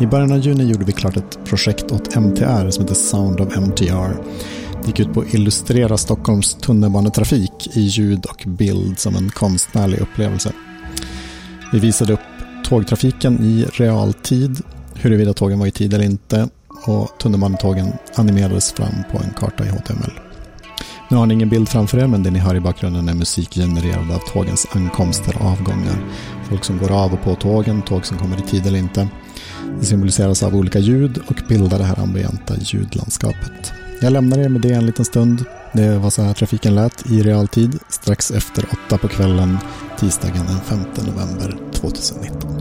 I början av juni gjorde vi klart ett projekt åt MTR som heter Sound of MTR. Det gick ut på att illustrera Stockholms tunnelbanetrafik i ljud och bild som en konstnärlig upplevelse. Vi visade upp tågtrafiken i realtid, huruvida tågen var i tid eller inte och tunnelbanetågen animerades fram på en karta i HTML. Nu har ni ingen bild framför er, men det ni hör i bakgrunden är musik genererad av tågens ankomster och avgångar. Folk som går av och på tågen, tåg som kommer i tid eller inte. Det symboliseras av olika ljud och bildar det här ambienta ljudlandskapet. Jag lämnar er med det en liten stund. Det var så här trafiken lät i realtid strax efter åtta på kvällen tisdagen den 5 november 2019.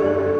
Amen.